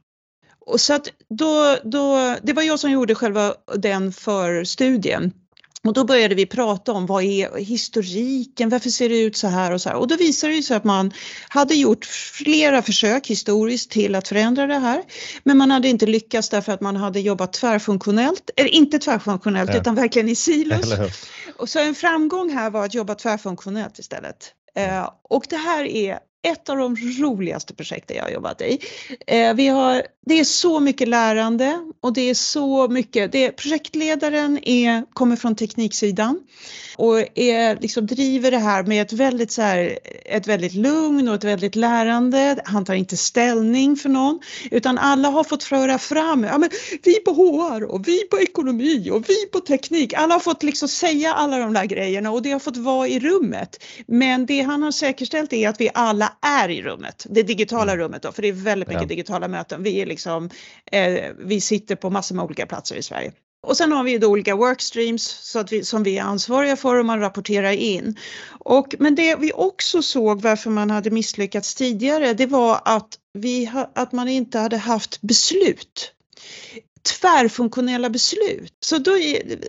Och så att då, då, det var jag som gjorde själva den förstudien. Och då började vi prata om vad är historiken, varför ser det ut så här och så här. Och då visade det sig att man hade gjort flera försök historiskt till att förändra det här. Men man hade inte lyckats därför att man hade jobbat tvärfunktionellt, eller inte tvärfunktionellt ja. utan verkligen i silos. Och så en framgång här var att jobba tvärfunktionellt istället. Eh, och det här är ett av de roligaste projekten jag har jobbat i. Eh, vi har det är så mycket lärande och det är så mycket, det, projektledaren är, kommer från tekniksidan och är, liksom, driver det här med ett väldigt, så här, ett väldigt lugn och ett väldigt lärande. Han tar inte ställning för någon utan alla har fått föra fram, ja, men vi på HR och vi på ekonomi och vi på teknik. Alla har fått liksom säga alla de där grejerna och det har fått vara i rummet. Men det han har säkerställt är att vi alla är i rummet, det digitala mm. rummet då, för det är väldigt mycket ja. digitala möten. Vi, är liksom, eh, vi sitter på massor med olika platser i Sverige. Och sen har vi då olika workstreams så att vi, som vi är ansvariga för och man rapporterar in. Och, men det vi också såg varför man hade misslyckats tidigare det var att, vi, att man inte hade haft beslut. Tvärfunktionella beslut. Så då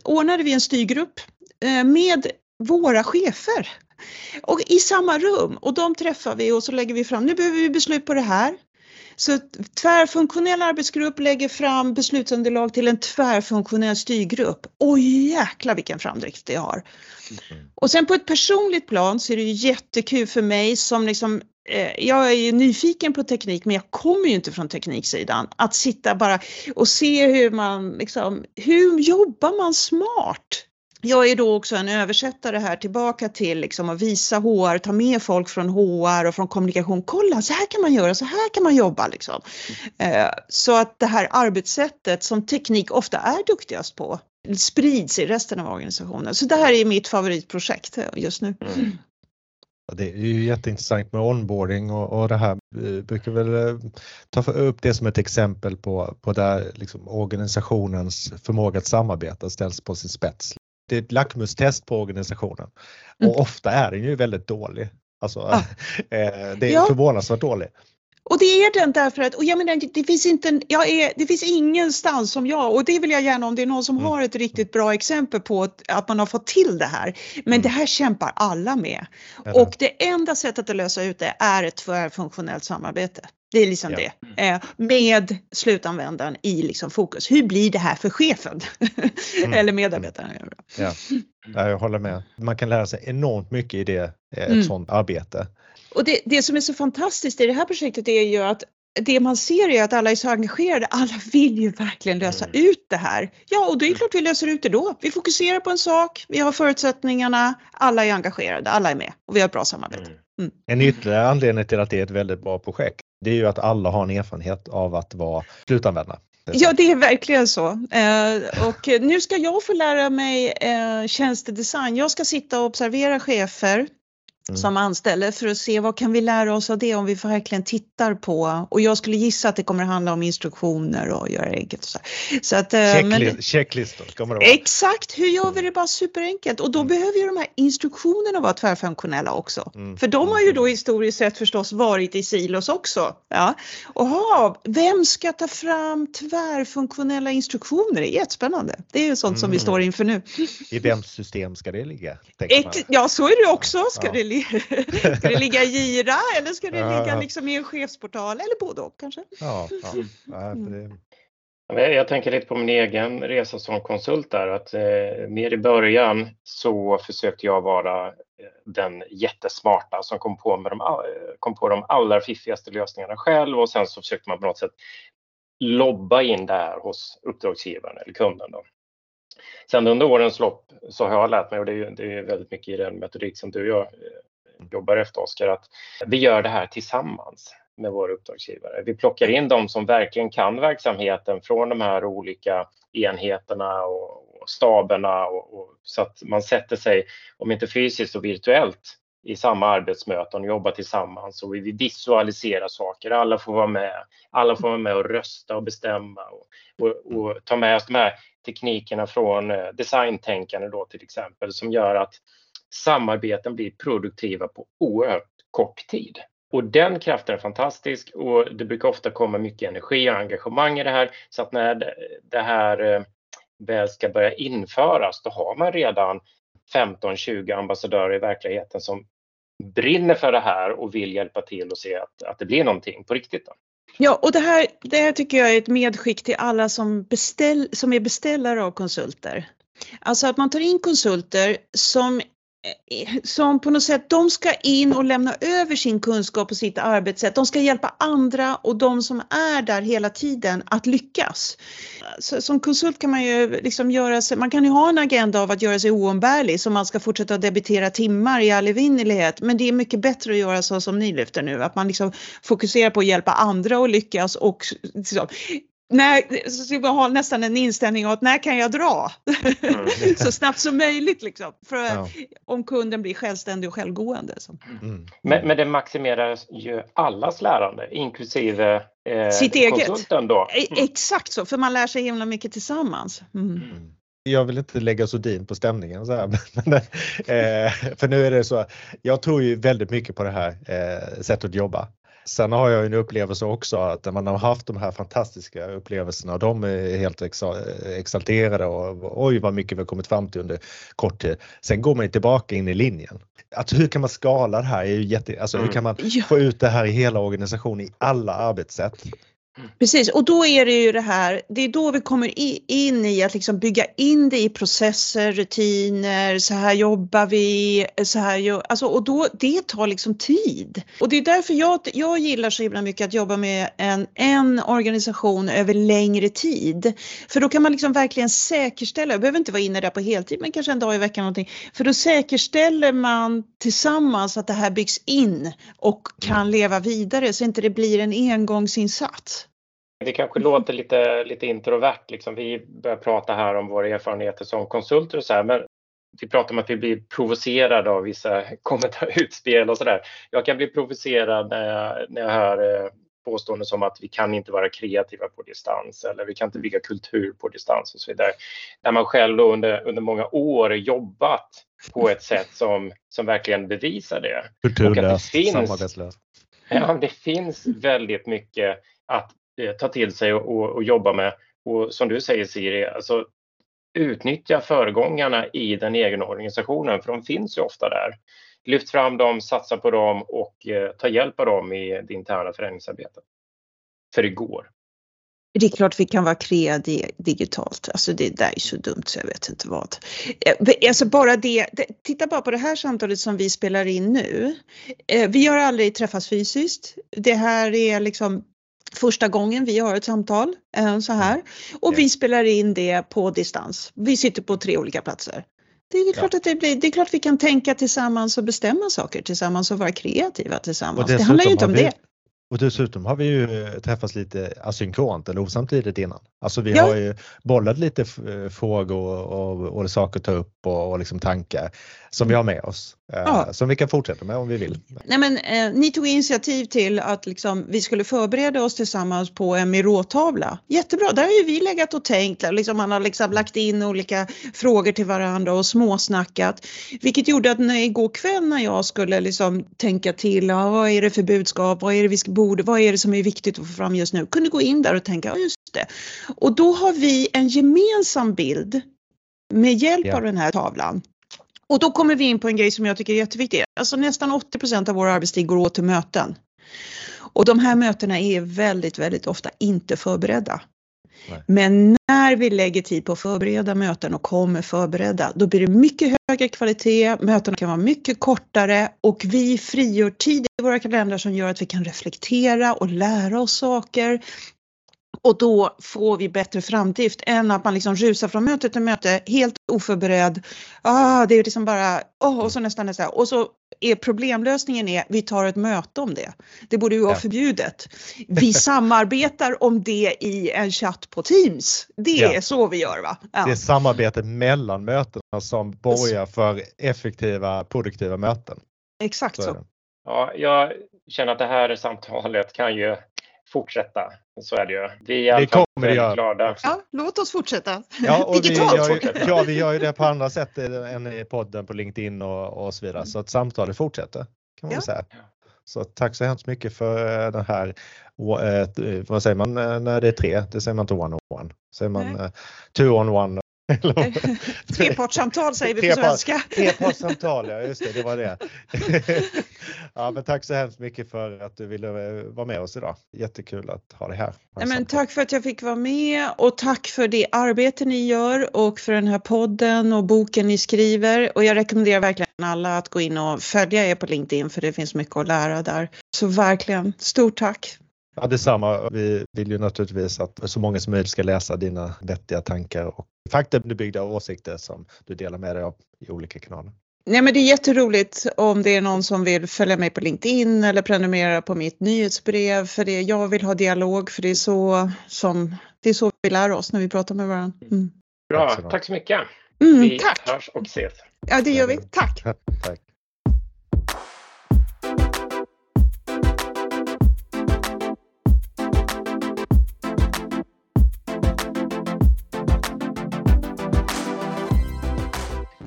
ordnade vi en styrgrupp eh, med våra chefer och i samma rum och de träffar vi och så lägger vi fram, nu behöver vi beslut på det här. Så tvärfunktionell arbetsgrupp lägger fram beslutsunderlag till en tvärfunktionell styrgrupp. Oj jäklar vilken framdrift det har. Mm. Och sen på ett personligt plan så är det jättekul för mig som liksom eh, jag är ju nyfiken på teknik men jag kommer ju inte från tekniksidan. Att sitta bara och se hur man liksom, hur jobbar man smart? Jag är då också en översättare här tillbaka till liksom att visa HR, ta med folk från HR och från kommunikation. Kolla, så här kan man göra, så här kan man jobba. Liksom. Eh, så att det här arbetssättet som teknik ofta är duktigast på sprids i resten av organisationen. Så det här är mitt favoritprojekt eh, just nu. Mm. Det är ju jätteintressant med onboarding och, och det här. Vi brukar väl eh, ta upp det som ett exempel på, på där liksom organisationens förmåga att samarbeta ställs på sin spets det är ett lackmustest på organisationen och mm. ofta är den ju väldigt dålig. Alltså, ah. *laughs* det är ja. förvånansvärt dålig. Och det är den därför att, och jag menar, det finns inte, jag är, det finns ingenstans som jag, och det vill jag gärna om det är någon som mm. har ett riktigt bra exempel på att, att, man har fått till det här. Men mm. det här kämpar alla med. Mm. Och det enda sättet att lösa ut det är ett tvärfunktionellt samarbete. Det är liksom ja. det. Eh, med slutanvändaren i liksom fokus. Hur blir det här för chefen? *laughs* Mm. Eller medarbetaren? *laughs* Ja. jag håller med. Man kan lära sig enormt mycket i det, eh, ett mm. sådant arbete. Och det, det som är så fantastiskt i det här projektet är ju att det man ser är att alla är så engagerade, alla vill ju verkligen lösa mm. ut det här. Ja, och det är mm. klart vi löser ut det då. Vi fokuserar på en sak, vi har förutsättningarna, alla är engagerade, alla är med och vi har ett bra samarbete. Mm. Mm. En ytterligare anledning till att det är ett väldigt bra projekt, det är ju att alla har en erfarenhet av att vara slutanvändare. Ja, det är verkligen så. Eh, och nu ska jag få lära mig eh, tjänstedesign. Jag ska sitta och observera chefer Mm. som anställer för att se vad kan vi lära oss av det om vi verkligen tittar på och jag skulle gissa att det kommer att handla om instruktioner och göra det enkelt. Och så. Så att, eh, Checkli men, checklistor kommer det vara. Exakt, hur gör vi det bara superenkelt och då mm. behöver ju de här instruktionerna vara tvärfunktionella också. Mm. För de har ju mm. då historiskt sett förstås varit i silos också. Ja. Oha, vem ska ta fram tvärfunktionella instruktioner? Det är jättespännande. Det är ju sånt som vi mm. står inför nu. I vems system ska det ligga? Ja, så är det också. Ska ja. det *laughs* ska det ligga i Gira eller ska det ligga liksom i en chefsportal eller både och kanske? Ja, ja. *laughs* Mm. Jag tänker lite på min egen resa som konsult där att eh, mer i början så försökte jag vara eh, den jättesmarta som kom på, med de, eh, kom på de allra fiffigaste lösningarna själv och sen så försökte man på något sätt lobba in det här hos uppdragsgivaren eller kunden. Då. Sen under årens lopp så har jag lärt mig, och det är, det är väldigt mycket i den metodik som du och jag eh, jobbar efter Oskar, att vi gör det här tillsammans med våra uppdragsgivare. Vi plockar in de som verkligen kan verksamheten från de här olika enheterna och, staberna och, och, så att man sätter sig, om inte fysiskt så virtuellt, i samma arbetsmöten och jobba tillsammans och vi visualiserar saker. Alla får vara med. Alla får vara med och rösta och bestämma och, och, och ta med oss de här teknikerna från eh, designtänkande då till exempel som gör att samarbeten blir produktiva på oerhört kort tid. Och den kraften är fantastisk och det brukar ofta komma mycket energi och engagemang i det här så att när det här eh, väl ska börja införas då har man redan 15-20 ambassadörer i verkligheten som brinner för det här och vill hjälpa till och se att, att det blir någonting på riktigt. Då. Ja, och det här, det här tycker jag är ett medskick till alla som, beställ, som är beställare av konsulter. Alltså att man tar in konsulter som som på något sätt, de ska in och lämna över sin kunskap och sitt arbetssätt. De ska hjälpa andra och de som är där hela tiden att lyckas. Så, som konsult kan man ju liksom göra sig, man kan ju ha en agenda av att göra sig oumbärlig så man ska fortsätta debitera timmar i all evinnerlighet. Men det är mycket bättre att göra så som ni lyfter nu, att man liksom fokuserar på att hjälpa andra att lyckas och liksom, när, så ska vi ha nästan en inställning att när kan jag dra? Mm. *laughs* så snabbt som möjligt liksom. För ja. om kunden blir självständig och självgående. Så. Mm. Men, men det maximerar ju allas lärande inklusive eh, Sitt eget. Då. E, mm. Exakt så, för man lär sig himla mycket tillsammans. Mm. mm. Jag vill inte lägga sordin på stämningen så här, *laughs* men, eh, för nu är det så. Jag tror ju väldigt mycket på det här eh, sättet att jobba Sen har jag en upplevelse också att när man har haft de här fantastiska upplevelserna, de är helt exalterade och oj vad mycket vi har kommit fram till under kort tid. Sen går man tillbaka in i linjen. Att hur kan man skala det här? Är ju jätte, alltså hur kan man få ut det här i hela organisationen i alla arbetssätt? Precis, och då är det ju det här, det är då vi kommer in i att liksom bygga in det i processer, rutiner, så här jobbar vi, så här alltså, och då, det tar liksom tid. Och det är därför jag, jag gillar så himla mycket att jobba med en, en organisation över längre tid. För då kan man liksom verkligen säkerställa, jag behöver inte vara inne där på heltid men kanske en dag i veckan någonting, för då säkerställer man tillsammans att det här byggs in och kan leva vidare så inte det blir en engångsinsats. Det kanske låter lite, lite introvert, liksom. vi börjar prata här om våra erfarenheter som konsulter och så här, men vi pratar om att vi blir provocerade av vissa *laughs* utspel och sådär. Jag kan bli provocerad när jag, när jag hör eh, påståenden som att vi kan inte vara kreativa på distans eller vi kan inte bygga kultur på distans och så vidare. När man själv under, under många år jobbat på ett sätt som, som verkligen bevisar det. Kulturlöst, samarbetslöst. Ja, det finns väldigt mycket att Eh, ta till sig och, och, och, jobba med. Och som du säger Siri, alltså utnyttja föregångarna i den egna organisationen, för de finns ju ofta där. Lyft fram dem, satsa på dem och eh, ta hjälp av dem i det interna förändringsarbetet. För det går. Det är klart vi kan vara kreativa digitalt. Alltså det där är så dumt så jag vet inte vad. Eh, alltså bara det, titta bara på det här samtalet som vi spelar in nu. Eh, vi har aldrig träffats fysiskt. Det här är liksom första gången vi har ett samtal eh, så här och vi spelar in det på distans. Vi sitter på tre olika platser. Det är klart att det blir, det är klart vi kan tänka tillsammans och bestämma saker tillsammans och vara kreativa tillsammans. Det handlar ju inte om vi, det. Och dessutom har vi ju träffats lite asynkront eller osamtidigt innan. Alltså vi ja. har ju bollat lite frågor och, och, och saker att ta upp och, och liksom tankar som vi har med oss. Eh, ja. Som vi kan fortsätta med om vi vill. Nej, men, eh, ni tog initiativ till att liksom, vi skulle förbereda oss tillsammans på en miråtavla. Jättebra, där har ju vi legat och tänkt. Liksom, man har liksom lagt in olika frågor till varandra och småsnackat. Vilket gjorde att när, igår kväll när jag skulle liksom, tänka till, ja, vad är det för budskap, vad är det vi borde, vad är det som är viktigt att få fram just nu? Kunde gå in där och tänka, ja just det. Och då har vi en gemensam bild med hjälp ja. av den här tavlan och då kommer vi in på en grej som jag tycker är jätteviktig. Alltså nästan 80% av vår arbetstid går åt till möten. Och de här mötena är väldigt, väldigt ofta inte förberedda. Nej. Men när vi lägger tid på att förbereda möten och kommer förberedda, då blir det mycket högre kvalitet, mötena kan vara mycket kortare och vi frigör tid i våra kalendrar som gör att vi kan reflektera och lära oss saker. Och då får vi bättre framdrift än att man liksom rusar från möte till möte helt oförberedd. Ah, det är liksom bara, oh, och så nästan nästa. Och så är problemlösningen är, vi tar ett möte om det. Det borde ju vara ja. förbjudet. Vi *laughs* samarbetar om det i en chatt på Teams. Det ja. är så vi gör va? Ja. Det är samarbetet mellan mötena som borgar för effektiva, produktiva möten. Exakt så. så. Ja, jag känner att det här samtalet kan ju fortsätta. Så är det ju. Vi är det kommer det göra. glada. Ja, låt oss fortsätta. Ja, och *laughs* Digitalt vi gör, ju, ja, vi gör ju det på andra sätt än i podden på LinkedIn och, och så vidare. Så att samtalet fortsätter. Kan man ja. säga. Så tack så hemskt mycket för den här, eh, vad säger man eh, när det är tre? Det säger man inte one on one. Säger man Nej. Eh, two on one *laughs* Trepartssamtal säger vi på svenska. Trepartssamtal, ja just det, det var det. *laughs* ja, men tack så hemskt mycket för att du ville eh, vara med oss idag. Jättekul att ha dig här. Ja, men tack för att jag fick vara med och tack för det arbete ni gör och för den här podden och boken ni skriver. Och jag rekommenderar verkligen alla att gå in och följa er på LinkedIn för det finns mycket att lära där. Så verkligen, stort tack! Ja, detsamma. Vi vill ju naturligtvis att så många som möjligt ska läsa dina vettiga tankar och faktabyggda åsikter som du delar med dig av i olika kanaler. Nej, men det är jätteroligt om det är någon som vill följa mig på LinkedIn eller prenumerera på mitt nyhetsbrev för det jag vill ha dialog för det är så som det är så vi lär oss när vi pratar med varandra. Mm. Bra, tack så, tack så mycket. Mm, vi tack. hörs och ses. Ja, det gör vi. Tack. *laughs* tack.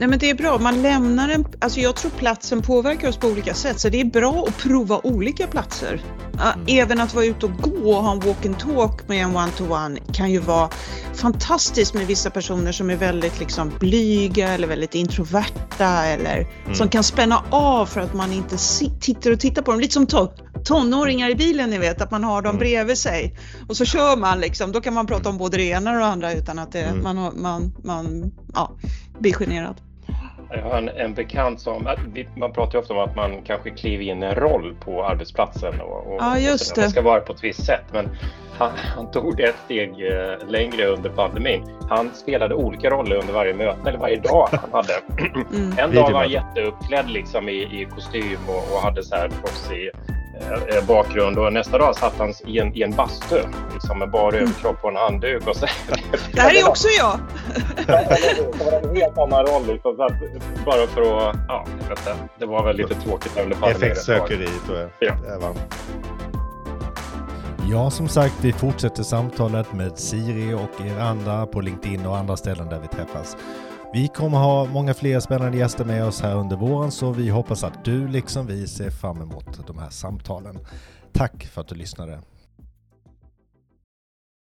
Nej men det är bra, man lämnar en, alltså jag tror platsen påverkar oss på olika sätt så det är bra att prova olika platser. Mm. Även att vara ute och gå och ha en walk and talk med en one-to-one kan ju vara fantastiskt med vissa personer som är väldigt liksom blyga eller väldigt introverta eller mm. som kan spänna av för att man inte tittar och tittar på dem. Lite som to tonåringar i bilen ni vet, att man har dem mm. bredvid sig och så kör man liksom. Då kan man prata om både det ena och det andra utan att det, mm. man, man, man ja, blir generad. Jag har en, en bekant som, man pratar ju ofta om att man kanske kliver in i en roll på arbetsplatsen och, och, ja, just och man ska vara på ett visst sätt. Men han, han, tog det ett steg eh, längre under pandemin. Han spelade olika roller under varje möte eller varje dag han hade. *clears throat* Mm. En dag var han jätteuppklädd liksom i, i kostym och, och hade så här proffsig bakgrund och nästa dag satt han i en, i en bastu liksom med bara överkropp och en handduk. Och så, *laughs* det här är också jag! *laughs* det var en helt annan roll. Liksom, bara för att... Ja, jag vet inte, det var väl lite tråkigt. Effektsökeri tror jag. Ja. Ja, som sagt, vi fortsätter samtalet med Siri och er andra på LinkedIn och andra ställen där vi träffas. Vi kommer ha många fler spännande gäster med oss här under våren så vi hoppas att du liksom vi ser fram emot de här samtalen. Tack för att du lyssnade.